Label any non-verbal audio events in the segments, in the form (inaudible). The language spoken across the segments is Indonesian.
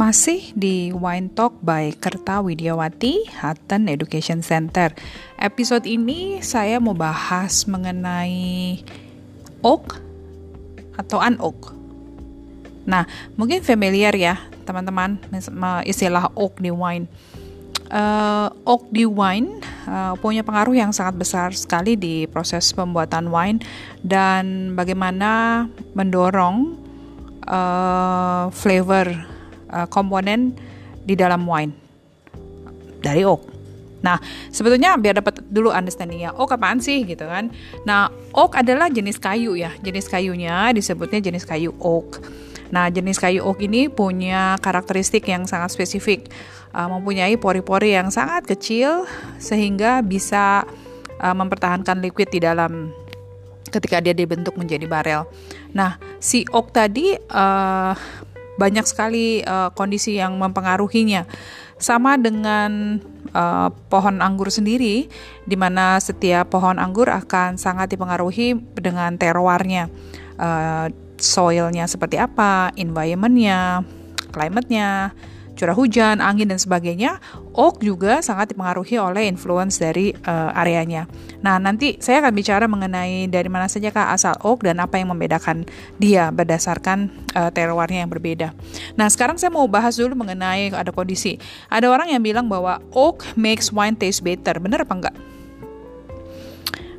Masih di Wine Talk by Kerta Widiawati, Hutton Education Center. Episode ini saya mau bahas mengenai oak atau unoak. Nah, mungkin familiar ya teman-teman istilah oak di wine. Uh, oak di wine uh, punya pengaruh yang sangat besar sekali di proses pembuatan wine dan bagaimana mendorong uh, flavor uh, komponen di dalam wine dari oak. Nah, sebetulnya biar dapat dulu understandingnya, oak apaan sih gitu kan? Nah, oak adalah jenis kayu ya, jenis kayunya disebutnya jenis kayu oak. Nah, jenis kayu oak ini punya karakteristik yang sangat spesifik, uh, mempunyai pori-pori yang sangat kecil sehingga bisa uh, mempertahankan liquid di dalam ketika dia dibentuk menjadi barel. Nah, si oak tadi uh, banyak sekali uh, kondisi yang mempengaruhinya. Sama dengan uh, pohon anggur sendiri, di mana setiap pohon anggur akan sangat dipengaruhi dengan terroirnya, uh, soilnya seperti apa, environmentnya, climate-nya, curah hujan, angin dan sebagainya, oak juga sangat dipengaruhi oleh influence dari uh, areanya. Nah, nanti saya akan bicara mengenai dari mana saja kah asal oak dan apa yang membedakan dia berdasarkan uh, terroirnya yang berbeda. Nah, sekarang saya mau bahas dulu mengenai ada kondisi. Ada orang yang bilang bahwa oak makes wine taste better. Benar apa enggak?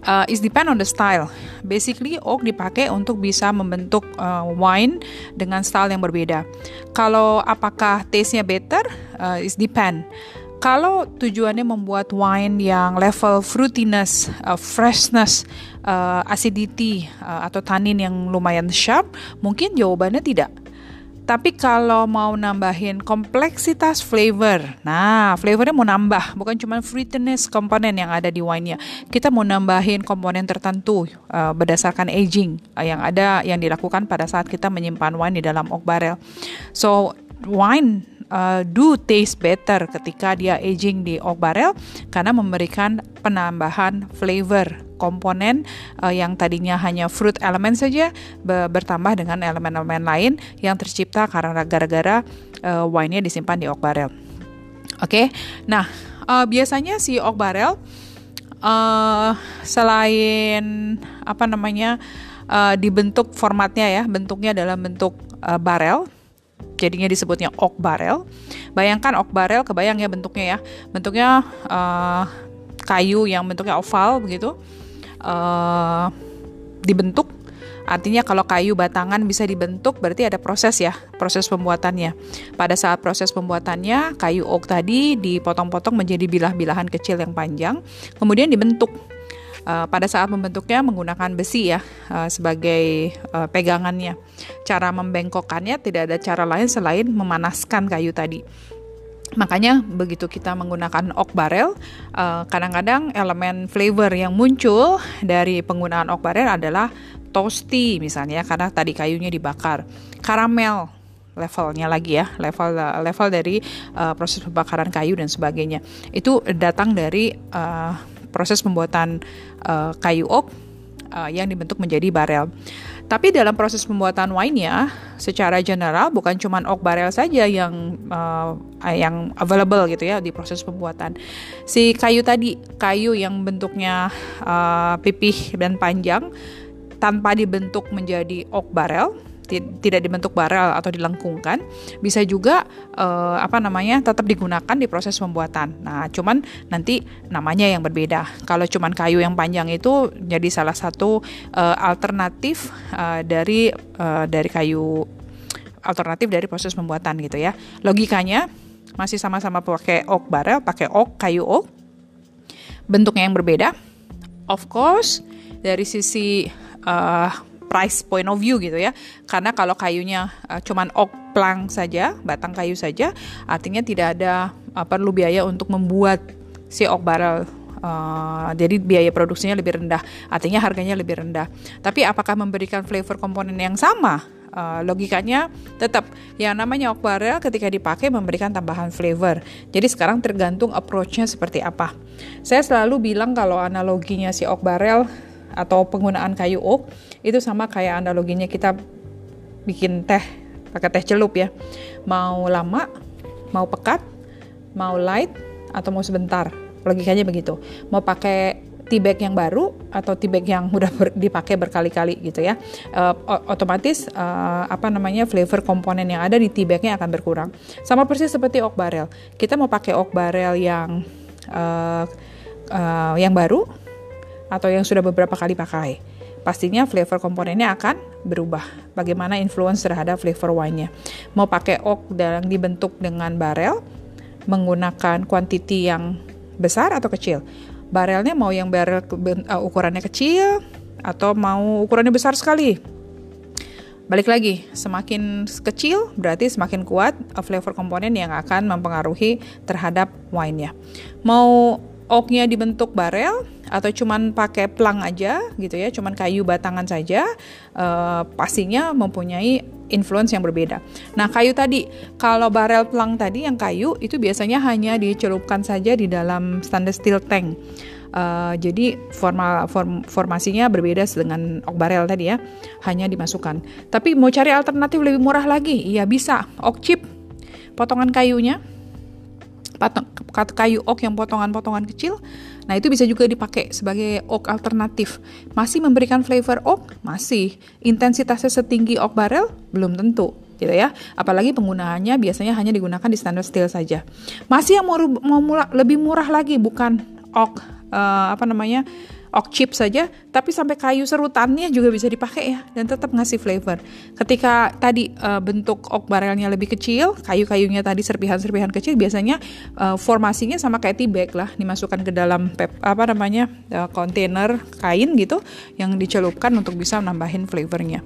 uh, is depend on the style. Basically, oak dipakai untuk bisa membentuk uh, wine dengan style yang berbeda. Kalau apakah taste-nya better, uh, is depend. Kalau tujuannya membuat wine yang level fruitiness, uh, freshness, uh, acidity, uh, atau tannin yang lumayan sharp, mungkin jawabannya tidak. Tapi kalau mau nambahin kompleksitas flavor, nah flavornya mau nambah, bukan cuma fruitiness komponen yang ada di wine-nya. Kita mau nambahin komponen tertentu uh, berdasarkan aging uh, yang ada yang dilakukan pada saat kita menyimpan wine di dalam oak barrel. So wine uh, do taste better ketika dia aging di oak barrel karena memberikan penambahan flavor komponen uh, yang tadinya hanya fruit element saja be bertambah dengan elemen-elemen lain yang tercipta karena gara-gara uh, wine-nya disimpan di oak barrel. Oke, okay? nah uh, biasanya si oak barrel uh, selain apa namanya uh, dibentuk formatnya ya, bentuknya dalam bentuk uh, barrel jadinya disebutnya oak barrel. Bayangkan oak barrel, kebayang ya bentuknya ya, bentuknya uh, kayu yang bentuknya oval begitu uh, dibentuk. Artinya kalau kayu batangan bisa dibentuk berarti ada proses ya, proses pembuatannya. Pada saat proses pembuatannya, kayu oak tadi dipotong-potong menjadi bilah-bilahan kecil yang panjang, kemudian dibentuk. Uh, pada saat membentuknya menggunakan besi ya uh, sebagai pegangannya. Cara membengkokkannya tidak ada cara lain selain memanaskan kayu tadi. Makanya begitu kita menggunakan oak barrel, kadang kadang-kadang elemen flavor yang muncul dari penggunaan oak barrel adalah toasty misalnya karena tadi kayunya dibakar, karamel levelnya lagi ya, level level dari uh, proses pembakaran kayu dan sebagainya. Itu datang dari uh, proses pembuatan uh, kayu oak uh, yang dibentuk menjadi barrel. Tapi dalam proses pembuatan wine-nya, secara general bukan cuma oak barrel saja yang uh, yang available gitu ya di proses pembuatan. Si kayu tadi, kayu yang bentuknya uh, pipih dan panjang tanpa dibentuk menjadi oak barrel, tidak dibentuk barel atau dilengkungkan bisa juga uh, apa namanya tetap digunakan di proses pembuatan. Nah, cuman nanti namanya yang berbeda. Kalau cuman kayu yang panjang itu jadi salah satu uh, alternatif uh, dari uh, dari kayu alternatif dari proses pembuatan gitu ya. Logikanya masih sama-sama pakai oak barrel, pakai oak kayu oak. Bentuknya yang berbeda. Of course, dari sisi uh, price point of view gitu ya. Karena kalau kayunya uh, cuman oak plank saja, batang kayu saja, artinya tidak ada uh, perlu biaya untuk membuat si oak barrel Uh, jadi biaya produksinya lebih rendah, artinya harganya lebih rendah. Tapi apakah memberikan flavor komponen yang sama? Uh, logikanya tetap yang namanya oak barrel ketika dipakai memberikan tambahan flavor. Jadi sekarang tergantung approach-nya seperti apa. Saya selalu bilang kalau analoginya si oak barrel atau penggunaan kayu oak itu sama kayak analoginya kita bikin teh pakai teh celup ya. Mau lama, mau pekat, mau light atau mau sebentar. Logikanya begitu. Mau pakai tea bag yang baru atau tea bag yang (laughs) udah ber, dipakai berkali-kali gitu ya uh, otomatis uh, apa namanya flavor komponen yang ada di tea bagnya akan berkurang sama persis seperti oak barrel kita mau pakai oak barrel yang uh, uh, yang baru atau yang sudah beberapa kali pakai pastinya flavor komponennya akan berubah. Bagaimana influence terhadap flavor wine-nya. Mau pakai oak yang dibentuk dengan barel, menggunakan quantity yang besar atau kecil barelnya mau yang barel uh, ukurannya kecil atau mau ukurannya besar sekali. Balik lagi, semakin kecil berarti semakin kuat uh, flavor komponen yang akan mempengaruhi terhadap wine-nya. Mau oaknya dibentuk barel atau cuman pakai plang aja gitu ya, cuman kayu batangan saja, uh, pastinya mempunyai influence yang berbeda. Nah, kayu tadi, kalau barel plang tadi yang kayu itu biasanya hanya dicelupkan saja di dalam stainless steel tank. Uh, jadi formal form, formasinya berbeda dengan oak barrel tadi ya, hanya dimasukkan. Tapi mau cari alternatif lebih murah lagi, iya bisa. Oak chip, potongan kayunya kayu oak yang potongan-potongan kecil. Nah, itu bisa juga dipakai sebagai oak alternatif. Masih memberikan flavor oak? Masih. Intensitasnya setinggi oak barrel? Belum tentu gitu ya. Apalagi penggunaannya biasanya hanya digunakan di standard steel saja. Masih yang mau, mau mula, lebih murah lagi bukan oak uh, apa namanya? Oak chip saja, tapi sampai kayu serutannya juga bisa dipakai ya dan tetap ngasih flavor. Ketika tadi uh, bentuk oak barrelnya lebih kecil, kayu-kayunya tadi serpihan-serpihan kecil, biasanya uh, formasinya sama kayak tea bag lah, dimasukkan ke dalam pep, apa namanya uh, kontainer kain gitu yang dicelupkan untuk bisa nambahin flavornya.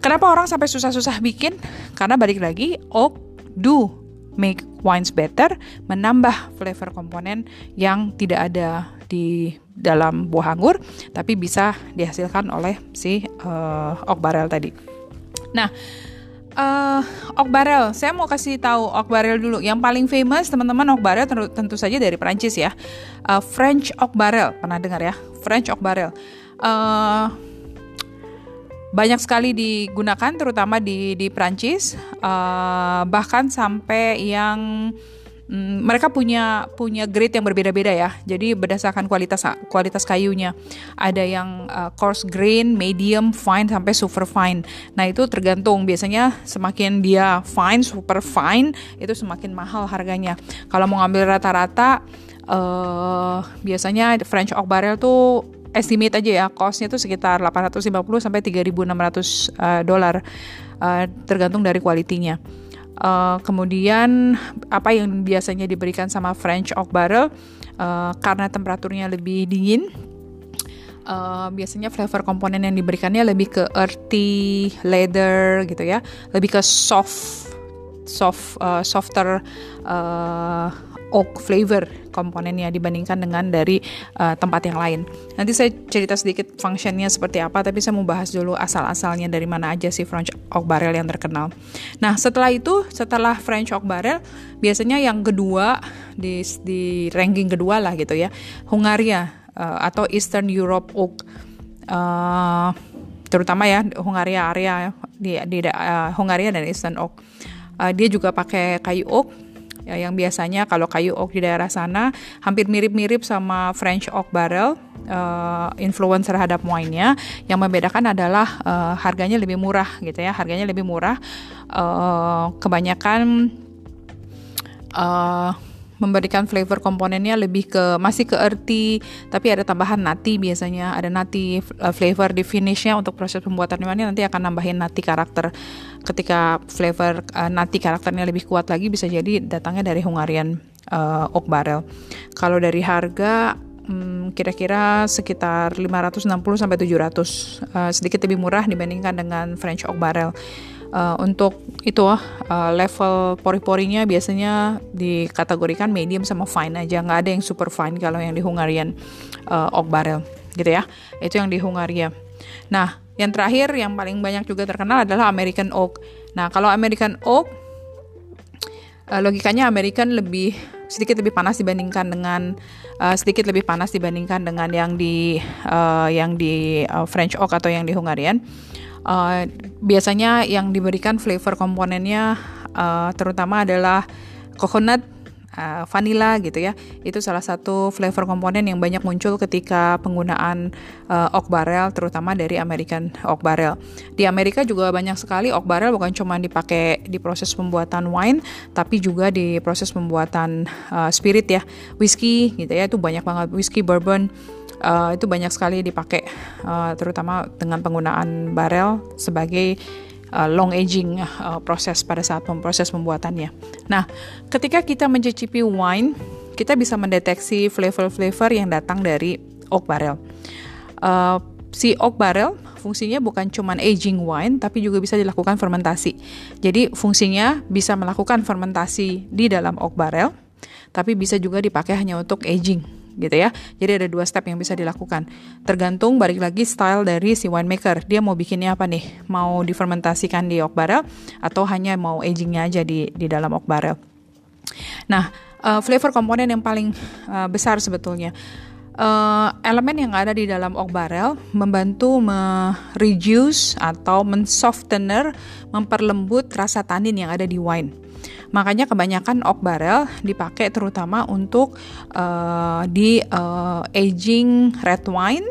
Kenapa orang sampai susah-susah bikin? Karena balik lagi oak do make wines better, menambah flavor komponen yang tidak ada di dalam buah anggur tapi bisa dihasilkan oleh si uh, oak barrel tadi. Nah, uh, oak barrel, saya mau kasih tahu oak barrel dulu. Yang paling famous teman-teman oak barrel tentu, saja dari Prancis ya. Uh, French oak barrel, pernah dengar ya? French oak barrel. Uh, banyak sekali digunakan terutama di di Prancis uh, bahkan sampai yang Hmm, mereka punya punya grade yang berbeda-beda ya. Jadi berdasarkan kualitas kualitas kayunya. Ada yang uh, coarse grain, medium, fine sampai super fine. Nah, itu tergantung. Biasanya semakin dia fine, super fine itu semakin mahal harganya. Kalau mau ngambil rata-rata uh, biasanya French oak barrel tuh estimate aja ya costnya tuh sekitar 850 sampai 3.600 uh, dolar uh, tergantung dari kualitinya. Uh, kemudian apa yang biasanya diberikan sama French oak barrel uh, karena temperaturnya lebih dingin uh, biasanya flavor komponen yang diberikannya lebih ke earthy leather gitu ya lebih ke soft soft uh, softer uh, oak flavor komponennya dibandingkan dengan dari uh, tempat yang lain. Nanti saya cerita sedikit functionnya seperti apa, tapi saya mau bahas dulu asal-asalnya dari mana aja sih French oak barrel yang terkenal. Nah setelah itu, setelah French oak barrel, biasanya yang kedua di, di ranking kedua lah gitu ya, Hungaria uh, atau Eastern Europe oak. Uh, terutama ya Hungaria area di, di uh, Hungaria dan Eastern oak. Uh, dia juga pakai kayu oak ya, yang biasanya kalau kayu oak di daerah sana hampir mirip-mirip sama French oak barrel uh, influence terhadap wine-nya. Yang membedakan adalah uh, harganya lebih murah gitu ya harganya lebih murah. Uh, kebanyakan uh, memberikan flavor komponennya lebih ke masih ke earthy tapi ada tambahan nati biasanya. Ada nati uh, flavor di finishnya untuk proses pembuatan. Ini nanti akan nambahin nati karakter. Ketika flavor uh, nati karakternya lebih kuat lagi bisa jadi datangnya dari Hungarian uh, oak barrel. Kalau dari harga hmm, kira-kira sekitar 560 sampai 700 uh, sedikit lebih murah dibandingkan dengan French oak barrel Uh, untuk itu uh, level pori-porinya biasanya dikategorikan medium sama fine aja. Nggak ada yang super fine kalau yang di Hungarian uh, oak barrel gitu ya. Itu yang di Hungaria. Nah yang terakhir yang paling banyak juga terkenal adalah American oak. Nah kalau American oak logikanya American lebih sedikit lebih panas dibandingkan dengan uh, sedikit lebih panas dibandingkan dengan yang di uh, yang di uh, French oak atau yang di Hungarian Uh, biasanya yang diberikan flavor komponennya uh, terutama adalah coconut, uh, vanilla gitu ya. Itu salah satu flavor komponen yang banyak muncul ketika penggunaan uh, oak barrel terutama dari American oak barrel. Di Amerika juga banyak sekali oak barrel bukan cuma dipakai di proses pembuatan wine tapi juga di proses pembuatan uh, spirit ya. Whiskey gitu ya itu banyak banget whiskey bourbon uh, itu banyak sekali dipakai uh, terutama dengan penggunaan barel sebagai uh, long aging uh, proses pada saat proses pembuatannya. Nah, ketika kita mencicipi wine, kita bisa mendeteksi flavor-flavor yang datang dari oak barrel. Uh, si oak barrel fungsinya bukan cuma aging wine tapi juga bisa dilakukan fermentasi. Jadi fungsinya bisa melakukan fermentasi di dalam oak barrel tapi bisa juga dipakai hanya untuk aging gitu ya. Jadi ada dua step yang bisa dilakukan. Tergantung balik lagi style dari si winemaker. Dia mau bikinnya apa nih? Mau difermentasikan di oak barrel atau hanya mau agingnya aja di di dalam oak barrel. Nah, uh, flavor komponen yang paling uh, besar sebetulnya uh, elemen yang ada di dalam oak barrel membantu mereduce atau mensoftener, memperlembut rasa tanin yang ada di wine. Makanya kebanyakan oak barrel dipakai terutama untuk uh, di uh, aging red wine,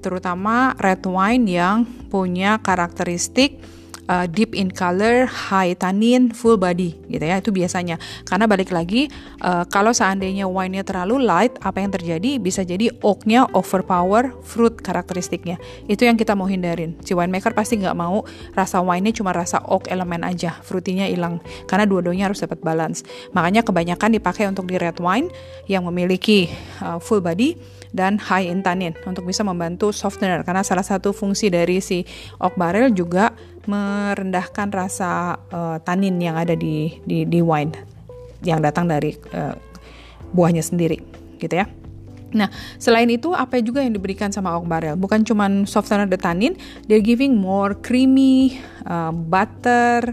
terutama red wine yang punya karakteristik uh, deep in color, high tannin, full body gitu ya. Itu biasanya. Karena balik lagi uh, kalau seandainya wine-nya terlalu light, apa yang terjadi bisa jadi oak-nya overpower fruit karakteristiknya. Itu yang kita mau hindarin. Si winemaker pasti nggak mau rasa wine-nya cuma rasa oak elemen aja, fruitinya hilang. Karena dua-duanya harus dapat balance. Makanya kebanyakan dipakai untuk di red wine yang memiliki uh, full body dan high in tannin untuk bisa membantu softener karena salah satu fungsi dari si oak barrel juga merendahkan rasa uh, tanin yang ada di, di di wine yang datang dari uh, buahnya sendiri, gitu ya. Nah, selain itu apa juga yang diberikan sama oak barrel? Bukan cuma softener the tannin, they're giving more creamy, uh, butter,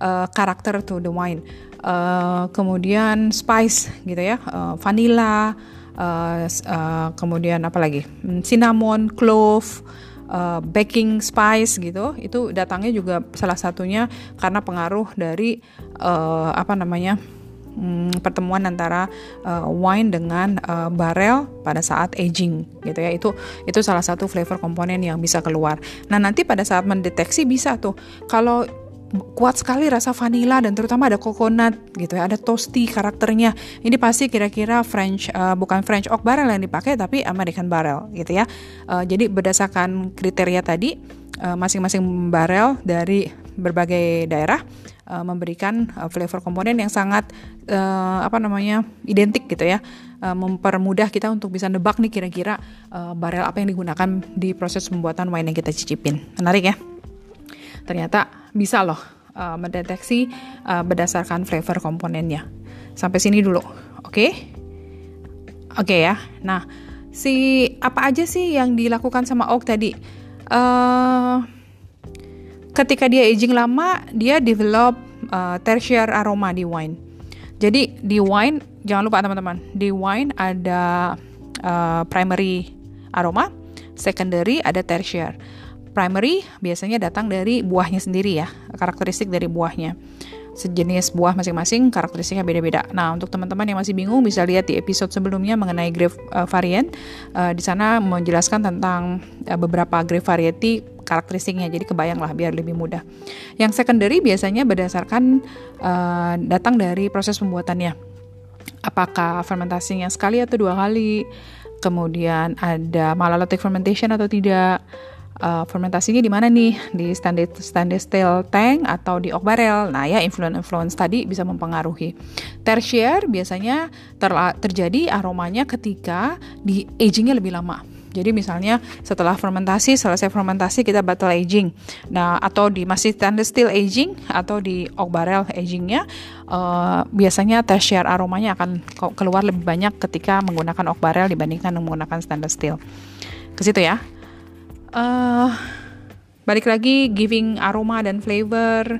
uh, karakter to the wine. Uh, kemudian spice gitu ya, uh, vanilla, uh, uh, kemudian apa lagi? Hmm, cinnamon, clove, uh, baking spice gitu itu datangnya juga salah satunya karena pengaruh dari uh, apa namanya hmm, pertemuan antara uh, wine dengan uh, barrel pada saat aging gitu ya. Itu itu salah satu flavor komponen yang bisa keluar. Nah nanti pada saat mendeteksi bisa tuh. Kalau kuat sekali rasa vanilla dan terutama ada coconut gitu ya, ada toasty karakternya. Ini pasti kira-kira French uh, bukan French oak barrel yang dipakai tapi American barrel gitu ya. Uh, jadi berdasarkan kriteria tadi masing masing-masing barrel dari berbagai daerah uh, memberikan uh, flavor komponen yang sangat uh, apa namanya identik gitu ya uh, mempermudah kita untuk bisa nebak nih kira-kira uh, barrel apa yang digunakan di proses pembuatan wine yang kita cicipin menarik ya ternyata bisa loh uh, mendeteksi uh, berdasarkan flavor komponennya. Sampai sini dulu, oke? Okay? Oke okay ya. Nah, si apa aja sih yang dilakukan sama oak tadi? Uh, ketika dia aging lama, dia develop uh, tertiary aroma di wine. Jadi di wine jangan lupa teman-teman, di wine ada uh, primary aroma, secondary ada tertiary primary biasanya datang dari buahnya sendiri ya, karakteristik dari buahnya. Sejenis buah masing-masing karakteristiknya beda-beda. Nah, untuk teman-teman yang masih bingung bisa lihat di episode sebelumnya mengenai grape uh, variant. Uh, di sana menjelaskan tentang uh, beberapa grape variety karakteristiknya. Jadi kebayang lah biar lebih mudah. Yang secondary biasanya berdasarkan uh, datang dari proses pembuatannya. Apakah fermentasinya sekali atau dua kali? Kemudian ada malolactic fermentation atau tidak? Uh, fermentasinya di mana nih di standard standard steel tank atau di oak barrel. Nah ya influence influence tadi bisa mempengaruhi. Tertiary biasanya ter terjadi aromanya ketika di agingnya lebih lama. Jadi misalnya setelah fermentasi, selesai fermentasi kita battle aging. Nah, atau di masih standard steel aging atau di oak barrel agingnya, uh, biasanya tertiary aromanya akan keluar lebih banyak ketika menggunakan oak barrel dibandingkan menggunakan standard steel. Ke situ ya uh, balik lagi giving aroma dan flavor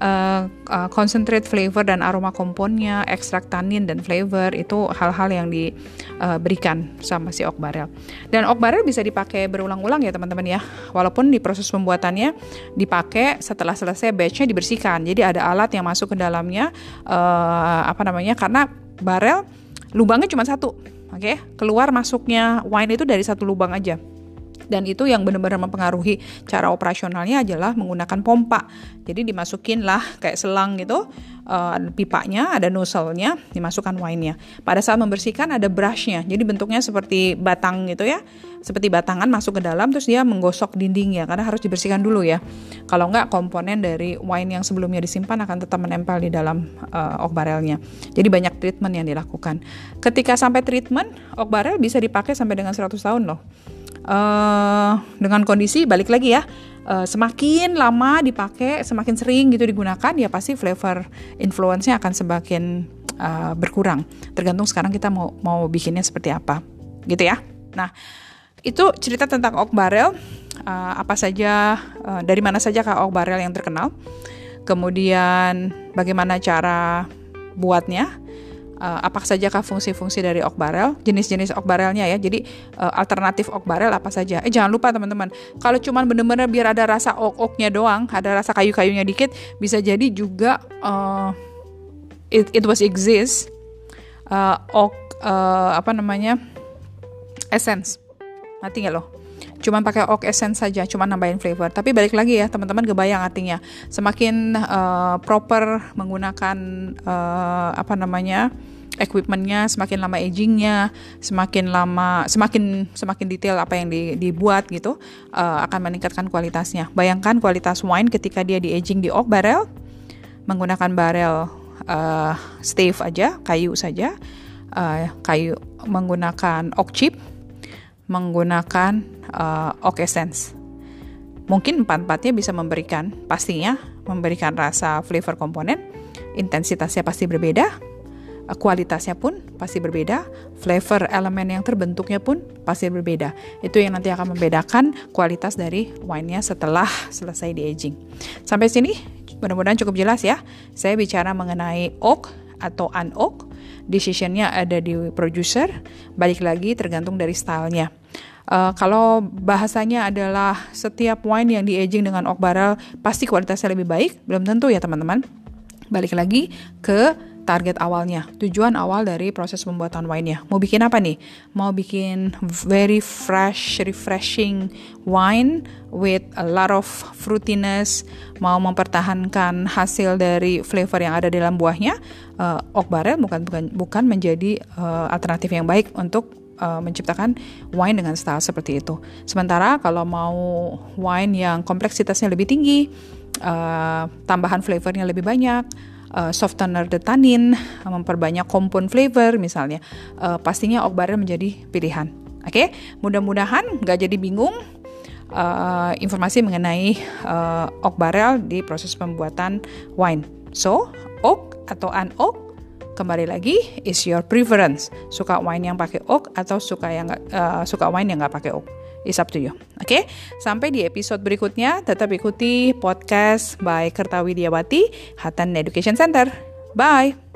uh, uh, concentrate flavor dan aroma komponnya, ekstrak tanin dan flavor itu hal-hal yang diberikan uh, sama si oak barrel. Dan oak barrel bisa dipakai berulang-ulang ya teman-teman ya. Walaupun di proses pembuatannya dipakai setelah selesai batchnya dibersihkan. Jadi ada alat yang masuk ke dalamnya uh, apa namanya? Karena barrel lubangnya cuma satu. Oke, okay? keluar masuknya wine itu dari satu lubang aja dan itu yang benar-benar mempengaruhi cara operasionalnya adalah menggunakan pompa. Jadi dimasukin lah kayak selang gitu, uh, pipanya, ada nozzle-nya, dimasukkan wine-nya. Pada saat membersihkan ada brush-nya, jadi bentuknya seperti batang gitu ya, seperti batangan masuk ke dalam terus dia menggosok dindingnya karena harus dibersihkan dulu ya. Kalau enggak komponen dari wine yang sebelumnya disimpan akan tetap menempel di dalam uh, oak barrelnya. Jadi banyak treatment yang dilakukan. Ketika sampai treatment, oak barrel bisa dipakai sampai dengan 100 tahun loh uh, dengan kondisi balik lagi ya uh, semakin lama dipakai semakin sering gitu digunakan ya pasti flavor influence-nya akan semakin uh, berkurang. Tergantung sekarang kita mau mau bikinnya seperti apa gitu ya. Nah itu cerita tentang oak barrel. Uh, apa saja uh, dari mana saja kak oak barrel yang terkenal? Kemudian bagaimana cara buatnya uh, apa sajakah fungsi-fungsi dari oak barrel, jenis-jenis oak barrelnya ya. Jadi uh, alternatif oak barrel apa saja. Eh jangan lupa teman-teman, kalau cuman bener-bener biar ada rasa oak-oaknya doang, ada rasa kayu-kayunya dikit, bisa jadi juga uh, it, it was exist uh, oak uh, apa namanya essence. Mati nggak loh? Cuman pakai oak essence saja, cuman nambahin flavor. Tapi balik lagi ya, teman-teman kebayang artinya. Semakin uh, proper menggunakan uh, apa namanya? equipmentnya semakin lama agingnya semakin lama semakin semakin detail apa yang di, dibuat gitu uh, akan meningkatkan kualitasnya bayangkan kualitas wine ketika dia di aging di oak barrel menggunakan barrel uh, stave aja kayu saja uh, kayu menggunakan oak chip menggunakan uh, oak essence. Mungkin empat-empatnya bisa memberikan, pastinya memberikan rasa flavor komponen, intensitasnya pasti berbeda, uh, kualitasnya pun pasti berbeda, flavor elemen yang terbentuknya pun pasti berbeda. Itu yang nanti akan membedakan kualitas dari wine-nya setelah selesai di aging. Sampai sini mudah-mudahan cukup jelas ya. Saya bicara mengenai oak atau unoak decisionnya ada di producer balik lagi tergantung dari stylenya uh, kalau bahasanya adalah setiap wine yang di aging dengan oak barrel pasti kualitasnya lebih baik belum tentu ya teman-teman balik lagi ke target awalnya, tujuan awal dari proses pembuatan wine-nya. Mau bikin apa nih? Mau bikin very fresh, refreshing wine with a lot of fruitiness, mau mempertahankan hasil dari flavor yang ada dalam buahnya. Uh, oak barrel bukan bukan bukan menjadi uh, alternatif yang baik untuk uh, menciptakan wine dengan style seperti itu. Sementara kalau mau wine yang kompleksitasnya lebih tinggi, uh, tambahan flavornya lebih banyak, uh, softener the tannin, memperbanyak kompon flavor misalnya, uh, pastinya oak barrel menjadi pilihan. Oke, okay? mudah-mudahan nggak jadi bingung uh, informasi mengenai uh, oak barrel di proses pembuatan wine. So, oak atau unoak kembali lagi is your preference suka wine yang pakai oak atau suka yang uh, suka wine yang nggak pakai oak It's up to you. Oke, okay? sampai di episode berikutnya tetap ikuti podcast by Kertawi Diawati Hatan Education Center. Bye.